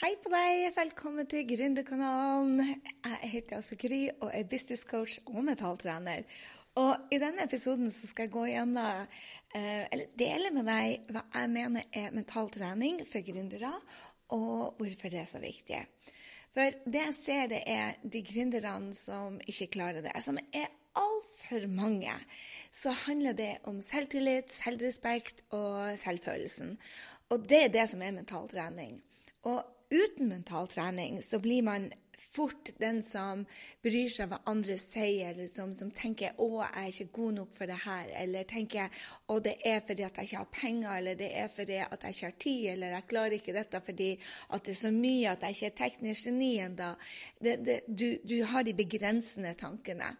Hei på deg, velkommen til Gründerkanalen. Jeg heter altså Gry og er business coach og metalltrener. Og I denne episoden skal jeg gå gjennom, eh, eller dele med deg hva jeg mener er mentaltrening for gründere, og hvorfor det er så viktig. For det jeg ser, det er de gründerne som ikke klarer det, som er altfor mange. Så handler det om selvtillit, selvrespekt og selvfølelsen. Og det er det som er mentaltrening. Og uten mental trening så blir man fort den som bryr seg hva andre sier, eller som, som, tenker 'Å, jeg er ikke god nok for det her', eller tenker 'Å, det er fordi at jeg ikke har penger', eller 'det er fordi at jeg ikke har tid', eller 'jeg klarer ikke dette fordi at det er så mye at jeg ikke er teknisk geni ennå'. Du, du har de begrensende tankene.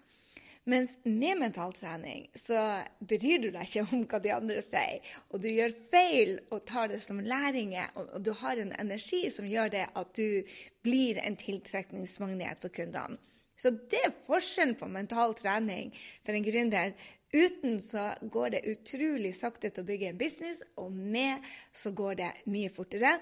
Mens med mentaltrening så bryr du deg ikke om hva de andre sier. Og du gjør feil og tar det som læringer, og, du har en energi som gjør det at du blir en tiltrekningsmagnet for kundene. Så det er forskjellen på mental trening for en gründer. Uten så går det utrolig sakte til å bygge en business, og med så går det mye fortere.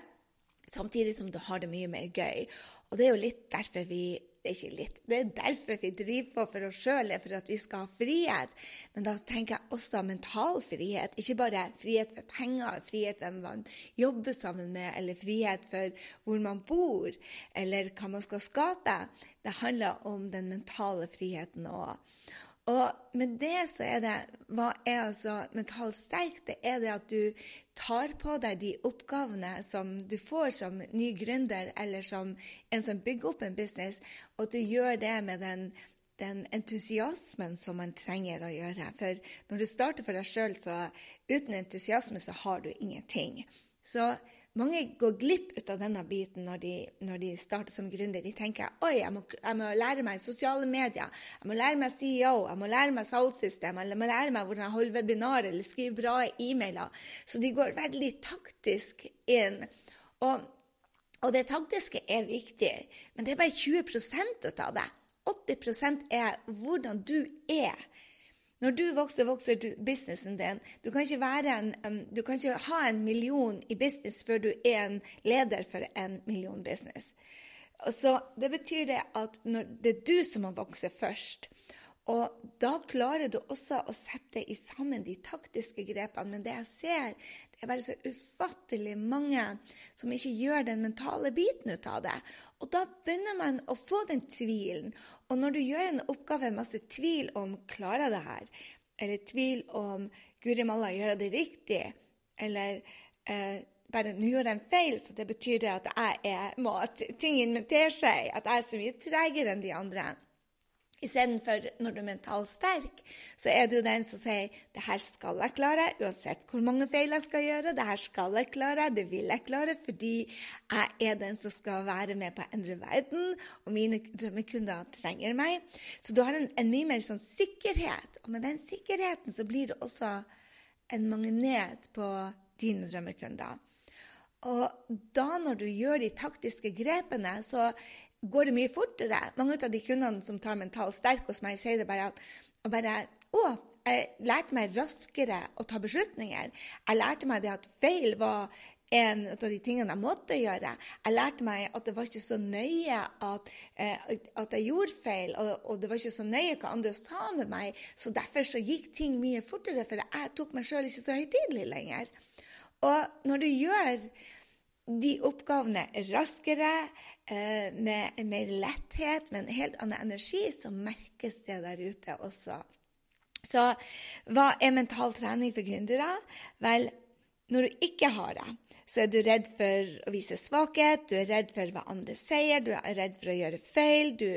Samtidig som du har det mye mer gøy. Og det er jo litt derfor vi det er ikke litt. Det er derfor vi driver på for oss sjøl, for at vi skal ha frihet. Men da tenker jeg også mental frihet. Ikke bare frihet for penger, frihet hvem man jobber sammen med, eller frihet for hvor man bor, eller hva man skal skape. Det handler om den mentale friheten òg. Og med det så er det Hva er altså mentalt sterk? Det er det at du tar på deg de oppgavene som du får som ny gründer, eller som en som bygger opp en business, og at du gjør det med den, den entusiasmen som man trenger å gjøre. For når du starter for deg sjøl, så uten entusiasme så har du ingenting. Så mange går glipp ut av denne biten når de, når de starter som gründer. De tenker oi, jeg må, jeg må, lære meg sosiale medier, jeg må lære meg CEO, jeg må lære meg salgssystem, jeg må lære meg hvordan jeg holder webinar eller skriver bra e-mailer. Så de går veldig taktisk inn. Og, og det taktiske er viktig, men det er bare 20% av det. 80% er hvordan du er. Når du vokser, vokser du businessen din. Du kan, en, du kan, ikke ha en million i business før du er en leder for en million business. Så Det betyr det at det er du som må vokse først. Og da klarer du også å sette i sammen de taktiske grepene. Men det jeg ser, det er bare så ufattelig mange som ikke gjør den mentale biten ut av det. Og da begynner man å få den tvilen. Og når du gjør en oppgave med masse tvil om klarer jeg det her, eller tvil om Guri malla gjør det riktig, eller eh, bare nå gjorde jeg en feil, så det betyr at jeg er, må, at ting inventerer seg, at jeg er så mye tregere enn de andre. Istedenfor når du er mentalt sterk, så er du den som sier det her skal jeg klare, uansett hvor mange feil jeg skal gjøre. Det her skal jeg klare, det vil jeg klare, fordi jeg er den som skal være med på å endre verden, og mine drømmekunder trenger meg. Så du har en, en mye mer sånn sikkerhet, og med den sikkerheten så blir det også en magnet på dine drømmekunder. Og da når du gjør de taktiske grepene, så går det mye fortere. Mange av de kundene som tar Mental Sterk hos meg, sier det bare at bare, å, jeg lærte meg raskere å ta beslutninger. Jeg lærte meg det at feil var en av de tingene jeg måtte gjøre. Jeg lærte meg at det var ikke så nøye at, eh, at jeg gjorde feil, og, og, det var ikke så nøye hva andre sa med meg. Så derfor så gikk ting mye fortere, for jeg tok meg sjøl ikke så høytidelig lenger. Og når du gjør de oppgavene raskere, eh, med mer letthet, med en helt annen energi, så merkes det der ute også. Så hva er mental trening for gründere? Vel, når du ikke har det, så er du redd for å vise svakhet, du er redd for hva andre sier, du er redd for å gjøre feil, du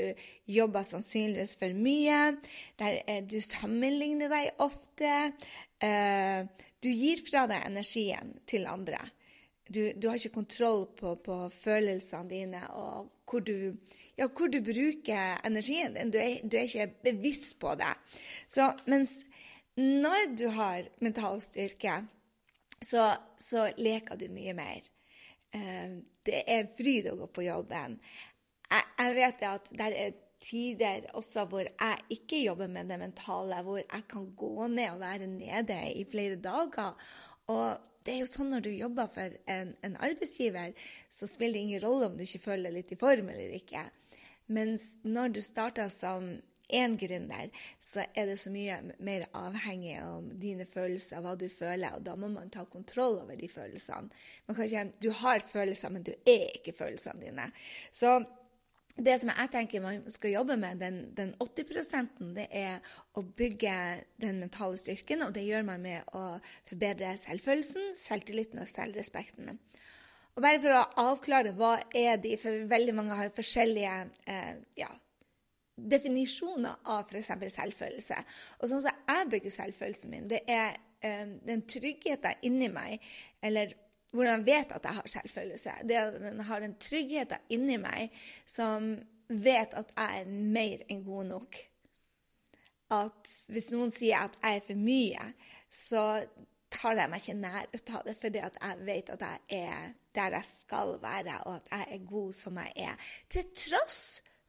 jobber sannsynligvis for mye, du sammenligner deg ofte. Eh, du gir fra deg energien til andre du, du, har ikke kontroll på, på, følelsene dine og hvor du, ja, hvor du bruker energien din. Du er, du er, ikke bevisst på det. Så mens når du har mental styrke, så, så leker du mye mer. Uh, det er fryd å gå på jobben. Jeg, jeg vet at det er tider også hvor jeg ikke jobber med det mentale, hvor jeg kan gå ned og være nede i flere dager. Og det er jo sånn når du jobber for en, en arbeidsgiver, så spiller det ingen rolle om du ikke føler deg litt i form eller ikke. Mens når du starter som én gründer, så er det så mye mer avhengig av dine følelser, hva du føler, og da må man ta kontroll over de følelsene. Man kan ikke, du har følelser, men du er ikke følelsene dine. Så det som jeg tenker man skal jobbe med, den, den 80 det er å bygge den mentale styrken. Og det gjør man med å forbedre selvfølelsen, selvtilliten og selvrespekten. Og bare for å avklare hva er de, for veldig mange har forskjellige eh, ja, definisjoner av f.eks. selvfølelse. Og sånn som jeg bygger selvfølelsen min, det er eh, den tryggheten inni meg, eller hvordan jeg vet at jeg har selvfølelse. Det at den har den tryggheten inni meg som vet at jeg er mer enn god nok. At hvis noen sier at jeg er for mye, så tar jeg meg ikke nær av det, fordi at jeg vet at jeg er der jeg skal være, og at jeg er god som jeg er. Til tross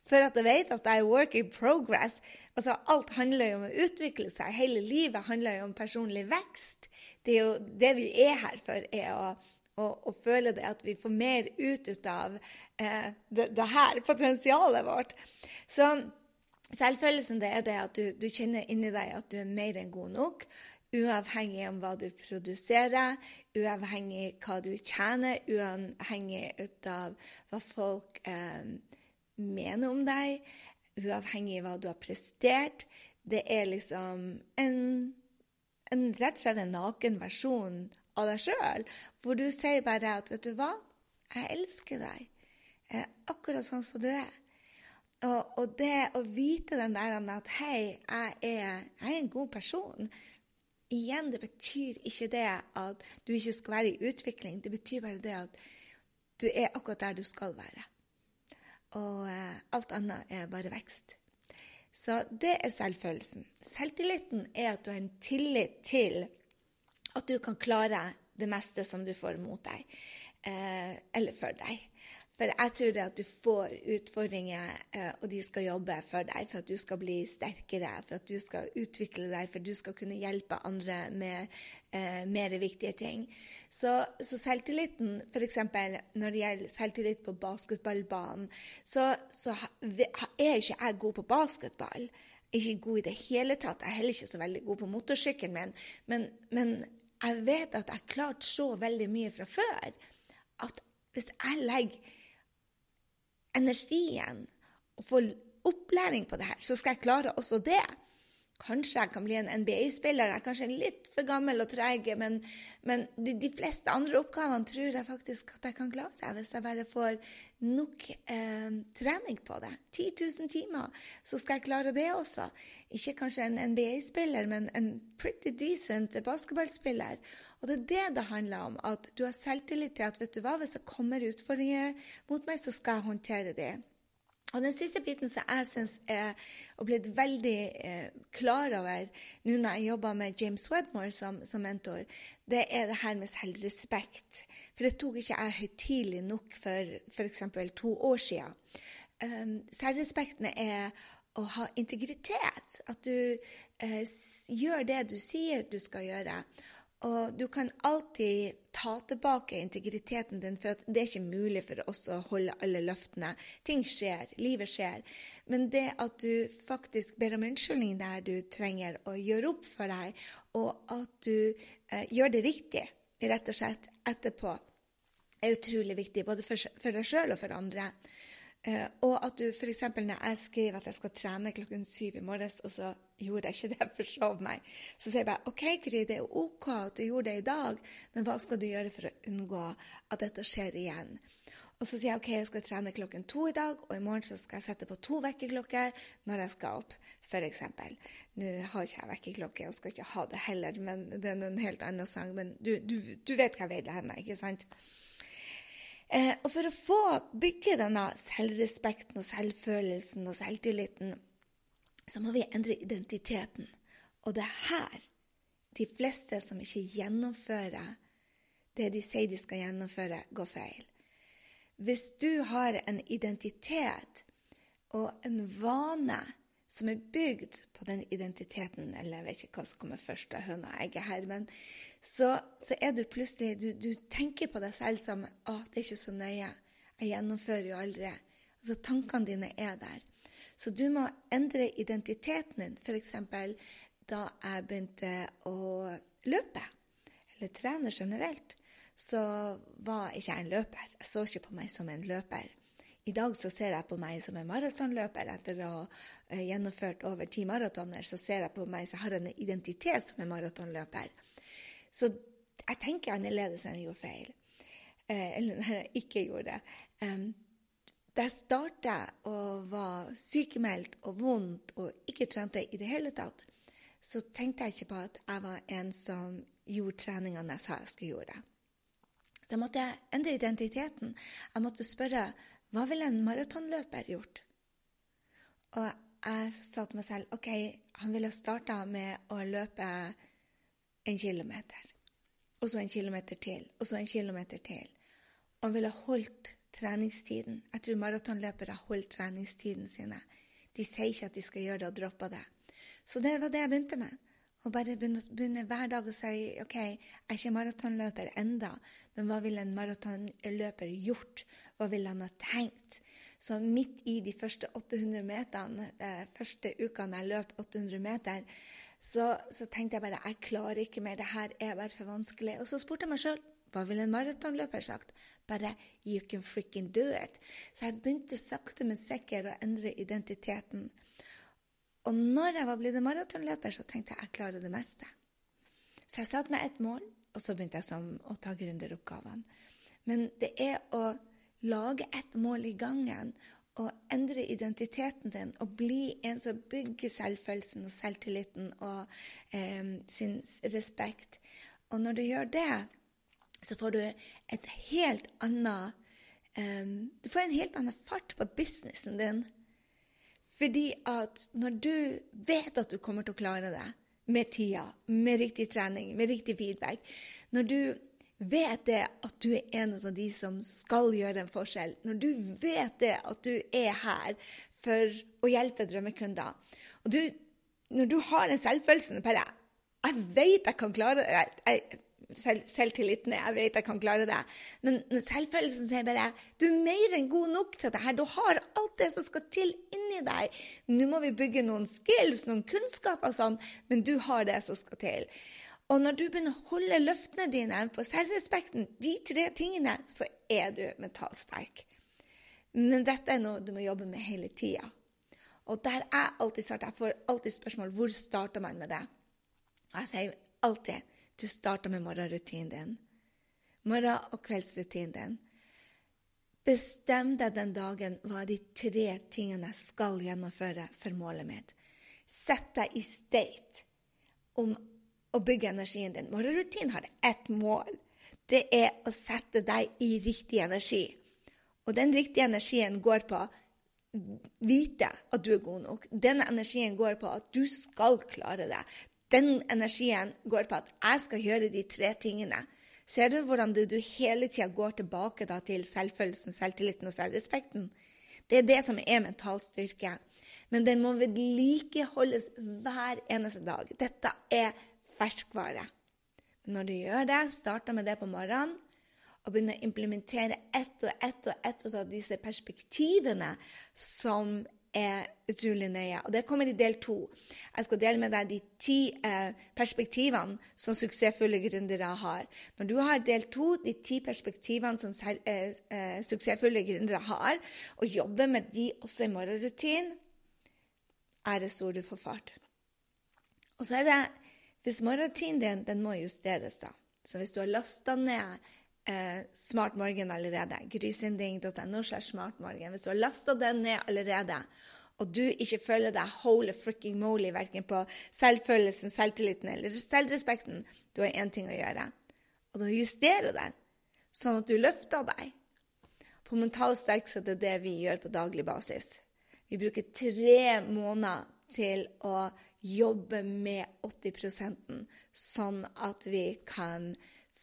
for at jeg vet at jeg er work in progress. Altså, alt handler jo om å utvikle seg. Hele livet handler jo om personlig vekst. Det, jo, det vi er her for, er å og, og føle det at vi får mer ut, ut av eh, det, det, her potensialet vårt. Så selvfølelsen det er det at du, du kjenner inni deg at du er mer enn god nok. Uavhengig av hva du produserer, uavhengig av hva du tjener, uavhengig av hva folk eh, mener om deg, uavhengig av hva du har prestert. Det er liksom en, en rett og slett en naken versjon av deg sjøl, hvor du sier bare at 'Vet du hva? Jeg elsker deg eh, akkurat sånn som du er'. Og, og, det å vite den der at 'Hei, jeg er, jeg er en god person' Igjen, det betyr ikke det at du ikke skal være i utvikling. Det betyr bare det at du er akkurat der du skal være. Og eh, alt annet er bare vekst. Så det er selvfølelsen. Selvtilliten er at du har en tillit til at du kan klare det meste som du får mot deg, eh, eller for deg. For jeg tror det at du får utfordringer, eh, og de skal jobbe for deg, for at du skal bli sterkere, for at du skal utvikle deg, for at du skal kunne hjelpe andre med eh, mer viktige ting. Så, så selvtilliten, f.eks. når det gjelder selvtillit på basketballbanen, så, så er ikke jeg god på basketball ikke god i det hele tatt. Jeg er heller ikke så veldig god på motorsykkelen min. Men, men jeg vet at jeg klarte så veldig mye fra før at hvis jeg legger energien og få opplæring på det her, så skal jeg klare også det. Kanskje jeg kan bli en NBA-spiller. Jeg er kanskje litt for gammel og treg, men, men de, de, fleste andre oppgavene tror jeg faktisk at jeg kan klare hvis jeg bare får nok eh, trening på det. 10 000 timer, så skal jeg klare det også. Ikke kanskje en NBA-spiller, men en pretty decent basketballspiller. Og det er det det handler om, at du har selvtillit til at vet du hva, hvis det kommer utfordringer mot meg, så skal jeg håndtere det. Og Den siste biten som jeg syns er og blitt veldig eh, klar over nå når jeg jobber med James Wedmore som, som, mentor, det er det her med selvrespekt. For det tok ikke jeg høytidelig nok for f.eks. to år siden. Um, selvrespekten er å ha integritet. At du eh, gjør det du sier du skal gjøre. Og du kan alltid ta tilbake integriteten din, for det er ikke mulig for oss å holde alle løftene. Ting skjer, livet skjer. Men det at du faktisk ber om unnskyldning der du trenger å gjøre opp for deg, og at du eh, gjør det riktig, rett og slett etterpå, er utrolig viktig. Både for, for deg sjøl og for andre. Uh, og at du f.eks. når jeg skriver at jeg skal trene klokken syv i morges, og så gjorde jeg ikke det, forsov meg, så sier jeg bare OK, Gry, det er OK at du gjorde det i dag, men hva skal du gjøre for å unngå at dette skjer igjen? Og så sier jeg OK, jeg skal trene klokken to i dag, og i morgen så skal jeg sette på to vekkerklokker når jeg skal opp, f.eks. Nå har ikke jeg vekkerklokke og skal ikke ha det heller, men det er en helt annen sang. Men du, du, du vet hva jeg vil hen, ikke sant? Eh, og for å få bygge denne selvrespekten og selvfølelsen og selvtilliten, så må vi endre identiteten. Og det er her de fleste som ikke gjennomfører det de sier de skal gjennomføre, går feil. Hvis du har en identitet og en vane som er bygd på den identiteten, eller jeg vet ikke hva som kommer først av høna og egget her, men så, så, er du plutselig du, du, tenker på deg selv som å, det er ikke så nøye. Jeg gjennomfører jo aldri. Altså, Tankene dine er der. Så du må endre identiteten din. F.eks. da jeg begynte å løpe, eller trene generelt, så var ikke jeg en løper. Jeg så ikke på meg som en løper. I dag så ser jeg på meg som en maratonløper. Etter å ha gjennomført over ti maratoner, så ser jeg på meg som har en identitet som en maratonløper. Så jeg tenker annerledes enn jeg gjorde feil. Eh, eller når jeg ikke gjorde det. Um, da jeg starta og var sykemeldt og vondt og ikke trente i det hele tatt, så tenkte jeg ikke på at jeg var en som gjorde treningene jeg sa jeg skulle gjøre. Så jeg måtte endre identiteten. Jeg måtte spørre hva ville en maratonløper gjort? Og jeg sa til meg selv OK, han ville starta med å løpe en kilometer. Og så en kilometer til, og så en kilometer til. Og han ville holdt treningstiden. Jeg tror maratonløpere holder treningstiden sine. De sier ikke at de skal gjøre det, og dropper det. Så det var det jeg begynte med. Å bare begynne, hver dag å si OK, jeg er ikke maratonløper enda, men hva ville en maratonløper gjort? Hva ville han ha tenkt? Så midt i de første 800 meterne, de første ukene jeg løp 800 meter, så, så, tenkte jeg bare jeg klarer ikke mer, det her er bare for vanskelig. Og så spurte jeg meg sjøl hva ville en maratonløper sagt? Bare 'you can freaking do it'. Så jeg begynte sakte, men sikkert å endre identiteten. Og når jeg var blitt en maratonløper, så tenkte jeg jeg klarer det meste. Så jeg satte meg et mål, og så begynte jeg som å ta gründeroppgavene. Men det er å lage et mål i gangen å endre identiteten din og bli en som bygger selvfølelsen og selvtilliten og eh, sin respekt. Og når du gjør det, så får du et helt annet eh, Du får en helt annen fart på businessen din. Fordi at når du vet at du kommer til å klare det med tida, med riktig trening, med riktig feedback Når du vet det at du er en av de som skal gjøre en forskjell, når du vet det at du er her for å hjelpe drømmekunder og du, Når du har den selvfølelsen bare Jeg vet jeg kan klare det. Jeg, selv, selvtilliten Jeg vet jeg kan klare det. Men selvfølelsen sier bare du er mer enn god nok til det her. Du har alt det som skal til inni deg. Nå må vi bygge noen skills, noen kunnskaper sånn, men du har det som skal til. Og når du begynner å holde løftene dine på selvrespekten, de tre tingene, så er du mentalt sterk. Men dette er noe du må jobbe med hele tida. Og der er alltid starter. Jeg får alltid spørsmål hvor starter man med det. Jeg sier alltid du starter med morgenrutinen din. Morgen- og kveldsrutinen din. Bestem deg den dagen hva de tre tingene skal gjennomføre for målet mitt. Sett deg i state om å bygge energien din. Morgenrutinen har ett mål. Det er å sette deg i riktig energi. Og den riktige energien går på vite at du er god nok. Den energien går på at du skal klare det. Den energien går på at jeg skal gjøre de tre tingene. Ser du hvordan du, du hele tida går tilbake da, til selvfølelsen, selvtilliten og selvrespekten? Det er det som er mental styrke. Men den må vedlikeholdes hver eneste dag. Dette er ferskvare. Når du gjør det, starter med det på morgenen og begynner å implementere ett og ett og ett av disse perspektivene som er utrolig nøye. Og det kommer i del to. Jeg skal dele med deg de ti eh, perspektivene som suksessfulle gründere har. Når du har del to, de ti perspektivene som eh, eh, suksessfulle gründere har, og jobber med de også i morgenrutinen, er det stor du får fart. Og så er det hvis morgentiden din den må justeres, da. Så hvis du har lasta ned eh, Smart Morgen allerede, grysynding.no slash smartmorgen Hvis du har lasta den ned allerede, og du ikke føler deg holy fricking moly verken på selvfølelsen, selvtilliten eller selvrespekten, du har én ting å gjøre. Og da justerer den, sånn at du løfter deg. På Mental Sterk er det det vi gjør på daglig basis. Vi bruker tre måneder til å jobbe med 80% sånn at vi kan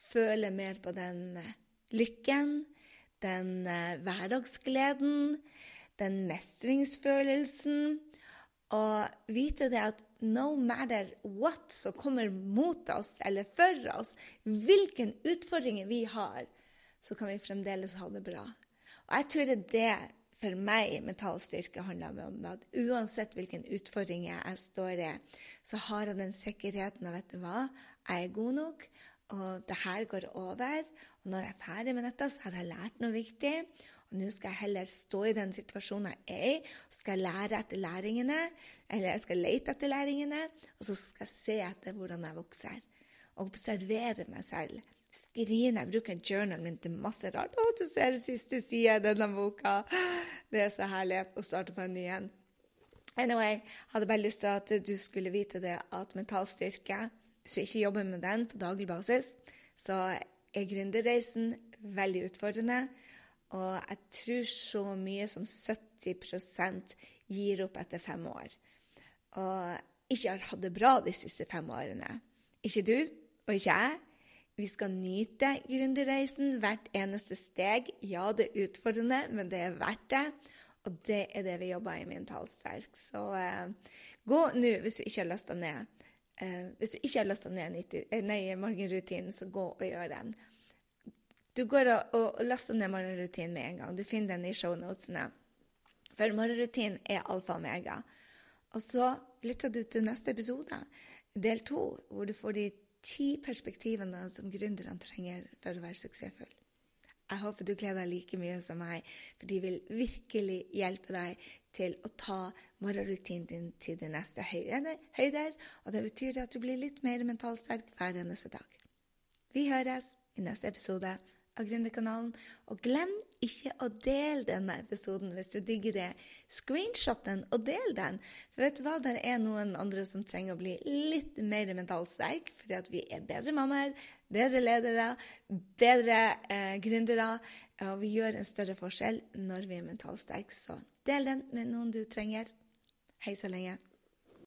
føle mer på den eh, lykken, den eh, hverdagsgleden, den mestringsfølelsen Og vite det at no matter what som kommer mot oss eller for oss, hvilken utfordringer vi har, så kan vi fremdeles ha det bra. Og jeg tror det er det for meg mental styrke handler om. At uansett hvilken utfordring jeg står i, så har jeg den sikkerheten av vet du hva, jeg er god nok, og det her går over. Og når jeg er ferdig med dette, så har jeg lært noe viktig. Og nå skal jeg heller stå i den situasjonen jeg er i, og skal lære etter læringene. Eller jeg skal lete etter læringene, og så skal jeg se etter hvordan jeg vokser. Og observere meg selv. Skrine. Jeg bruker journalen min til masse rart. Å, du ser siste side av denne boka. Det er så herlig å starte på en ny en. Anyway, hadde bare lyst til at du skulle vite det at mental styrke, hvis du ikke jobber med den på daglig basis, så er gründerreisen veldig utfordrende. Og jeg tror så mye som 70% gir opp etter fem år. Og ikke har hatt det bra de siste fem årene. Ikke du, og ikke jeg. Vi skal nyte gründerreisen hvert eneste steg. Ja, det er utfordrende, men det er verdt det. Og det er det vi jobber i Mentalsterk. Så uh, gå nå, hvis du ikke har lasta ned. Uh, hvis du ikke har lasta ned eh, morgenrutinen, så gå og gjør den. Du går og, og, laster ned morgenrutinen med en gang. Du finner den i shownotene. For morgenrutinen er alfa og omega. Og så lytter du til neste episode, del to, hvor du får de ti perspektivene som gründerne trenger for å være suksessfull. Jeg håper du gleder deg like mye som meg, for de vil virkelig hjelpe deg til å ta morgenrutinen din til de neste høyder. Og det betyr at du blir litt mer mentalt sterk hver eneste dag. Vi høres i neste episode av Gründerkanalen. Og glem ikke å dele denne episoden hvis du digger det. Screenshot den og del den. For vet du hva, det er noen andre som trenger å bli litt mer mentalt sterk, fordi at vi er bedre mammaer, bedre ledere, bedre eh, gründere. Og vi gjør en større forskjell når vi er mentalt sterke. Så del den med noen du trenger. Hei så lenge.